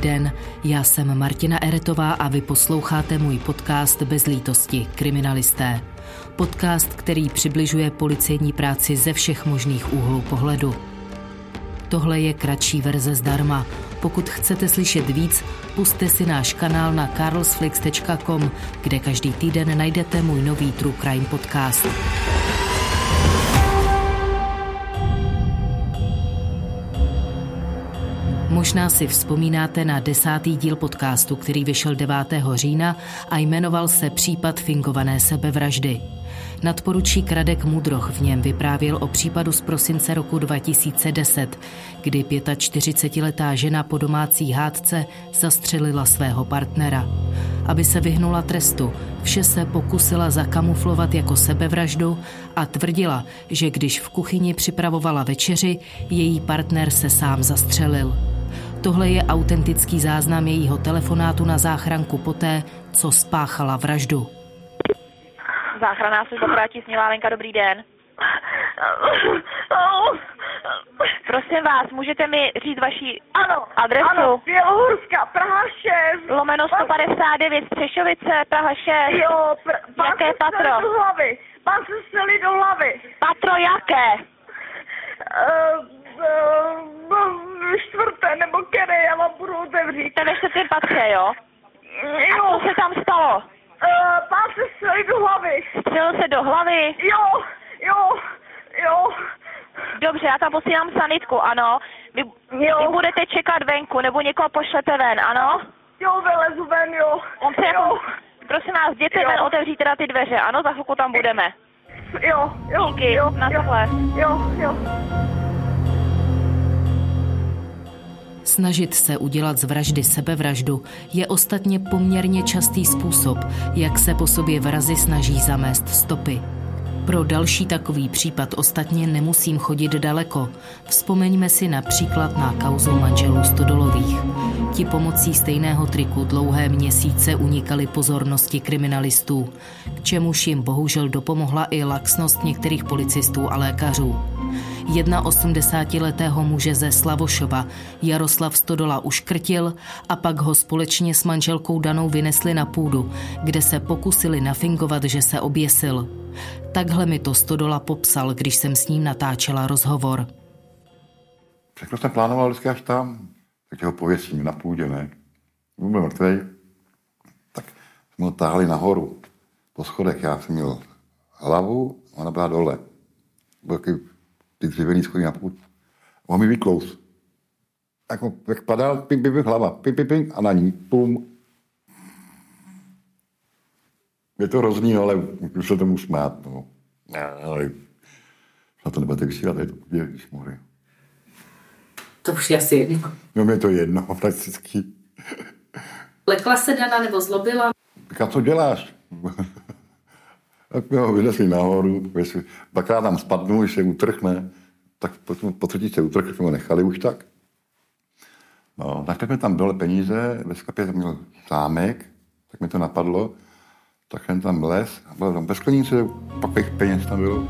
den, já jsem Martina Eretová a vy posloucháte můj podcast Bez lítosti, kriminalisté. Podcast, který přibližuje policejní práci ze všech možných úhlů pohledu. Tohle je kratší verze zdarma. Pokud chcete slyšet víc, puste si náš kanál na carlsflix.com, kde každý týden najdete můj nový True Crime podcast. Možná si vzpomínáte na desátý díl podcastu, který vyšel 9. října a jmenoval se Případ fingované sebevraždy. Nadporučík Radek Mudroch v něm vyprávěl o případu z prosince roku 2010, kdy 45-letá žena po domácí hádce zastřelila svého partnera. Aby se vyhnula trestu, vše se pokusila zakamuflovat jako sebevraždu a tvrdila, že když v kuchyni připravovala večeři, její partner se sám zastřelil. Tohle je autentický záznam jejího telefonátu na záchranku poté, co spáchala vraždu. Záchranná služba Prátí Snělá Lenka, dobrý den. Prosím vás, můžete mi říct vaši Ano, adresu? ano, Bělohorská, Praha 6. Lomeno 159, Střešovice, Praha 6. Jo, pr- pán Jaké se patro? do hlavy. Pán se do hlavy. Patro jaké? Uh, uh, čtvrté nebo které, já vám budu otevřít. Jste ve čtvrtém patře, jo? A Jo, co se tam stalo? uh, pán se střelil do hlavy. Střelil se do hlavy? Jo, jo, jo. Dobře, já tam posílám sanitku, ano. Vy, Jo. vy budete čekat venku, nebo někoho pošlete ven, ano? Jo, vylezu ven, jo. On se jo, jako, prosím vás, jděte Jo. ven, otevřít teda ty dveře, ano? Za chvilku tam budeme. jo, jo, Díky, jo, na jo, tohle. jo, jo. Snažit se udělat z vraždy sebevraždu je ostatně poměrně častý způsob, jak se po sobě vrazy snaží zamést stopy. Pro další takový případ ostatně nemusím chodit daleko. Vzpomeňme si například na kauzu manželů Stodolových. Ti pomocí stejného triku dlouhé měsíce unikali pozornosti kriminalistů, k čemuž jim bohužel dopomohla i laxnost některých policistů a lékařů. 81-letého muže ze Slavošova Jaroslav Stodola uškrtil a pak ho společně s manželkou Danou vynesli na půdu, kde se pokusili nafingovat, že se oběsil. Takhle mi to Stodola popsal, když jsem s ním natáčela rozhovor. Všechno jsem plánoval vždycky až tam, tak ho pověsím na půdě, ne? Byl mrtvej, tak jsme ho táhli nahoru po schodech. Já jsem měl hlavu, ona byla dole. Byl takový ty dřevěný schody na půd. On mi vyklous. Jako, jak padal, pim, pim, pim, hlava, pim, pim, pim, a na ní, pum. Je to hrozný, no, ale můžu se tomu smát, no. Ale na to nebudete vysílat, je to, ježiš, mohli. To už je asi jedno. No mě to jedno, prakticky. Lekla se Dana nebo zlobila? Tak a co děláš? tak mi ho vynesli nahoru, jestli dvakrát tam spadnu, když se utrhne, tak po, po třetí se utrhne, jsme ho nechali už tak. No, tak jsme tam dole peníze, ve sklepě jsem měl zámek, tak mi to napadlo, tak jsem tam les, a bylo tam bez sklenice, pak peněz tam bylo.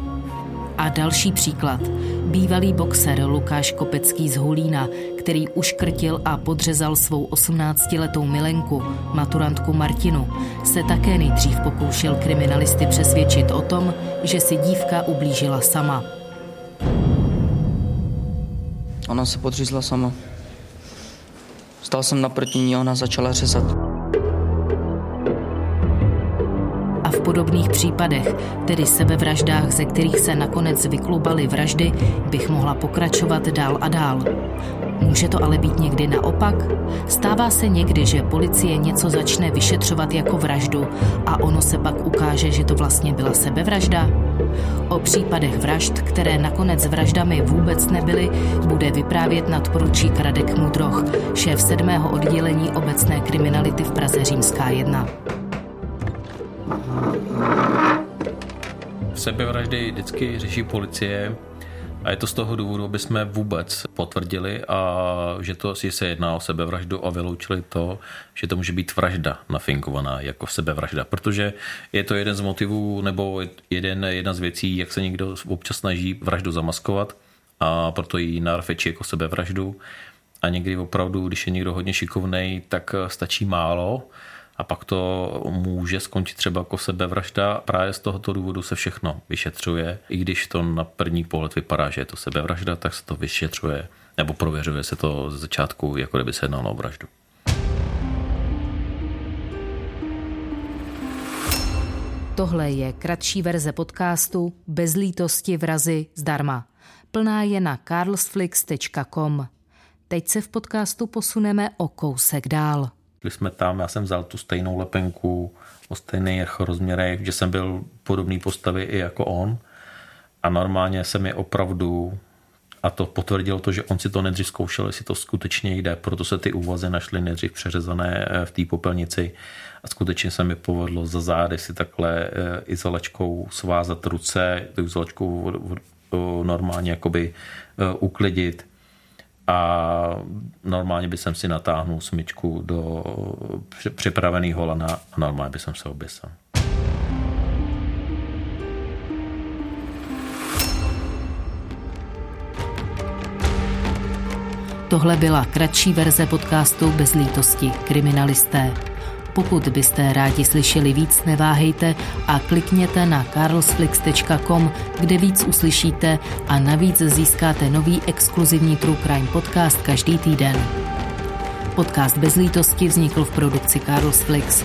A další příklad. Bývalý boxer Lukáš Kopecký z Hulína, který uškrtil a podřezal svou 18-letou milenku, maturantku Martinu, se také nejdřív pokoušel kriminalisty přesvědčit o tom, že si dívka ublížila sama. Ona se podřízla sama. Stal jsem naproti ní ona začala řezat. Podobných případech, tedy sebevraždách, ze kterých se nakonec vyklubaly vraždy, bych mohla pokračovat dál a dál. Může to ale být někdy naopak? Stává se někdy, že policie něco začne vyšetřovat jako vraždu a ono se pak ukáže, že to vlastně byla sebevražda? O případech vražd, které nakonec vraždami vůbec nebyly, bude vyprávět nadporučík Radek Mudroch, šéf sedmého oddělení obecné kriminality v Praze Římská 1. Sebevraždy vždycky řeší policie a je to z toho důvodu, aby jsme vůbec potvrdili, a že, to, že se jedná o sebevraždu a vyloučili to, že to může být vražda nafinkovaná jako sebevražda, protože je to jeden z motivů nebo jeden, jedna z věcí, jak se někdo občas snaží vraždu zamaskovat a proto ji narfečí jako sebevraždu. A někdy opravdu, když je někdo hodně šikovnej, tak stačí málo a pak to může skončit třeba jako sebevražda. Právě z tohoto důvodu se všechno vyšetřuje. I když to na první pohled vypadá, že je to sebevražda, tak se to vyšetřuje nebo prověřuje se to z začátku, jako kdyby se jednalo o vraždu. Tohle je kratší verze podcastu Bez lítosti vrazy zdarma. Plná je na carlsflix.com. Teď se v podcastu posuneme o kousek dál. Když jsme tam, já jsem vzal tu stejnou lepenku o stejných rozměrech, že jsem byl podobný postavy i jako on. A normálně se mi opravdu a to potvrdilo to, že on si to nejdřív zkoušel, jestli to skutečně jde, proto se ty úvazy našly nejdřív přeřezané eh, v té popelnici a skutečně se mi povedlo za zády si takhle eh, izolačkou svázat ruce, tu izolačkou normálně jakoby eh, uklidit a normálně by jsem si natáhnul smyčku do připravený holana a normálně by jsem se oběsil. Tohle byla kratší verze podcastu Bez lítosti kriminalisté. Pokud byste rádi slyšeli víc, neváhejte a klikněte na carlsflix.com, kde víc uslyšíte a navíc získáte nový exkluzivní True Crime podcast každý týden. Podcast Bez lítosti vznikl v produkci Carlsflix.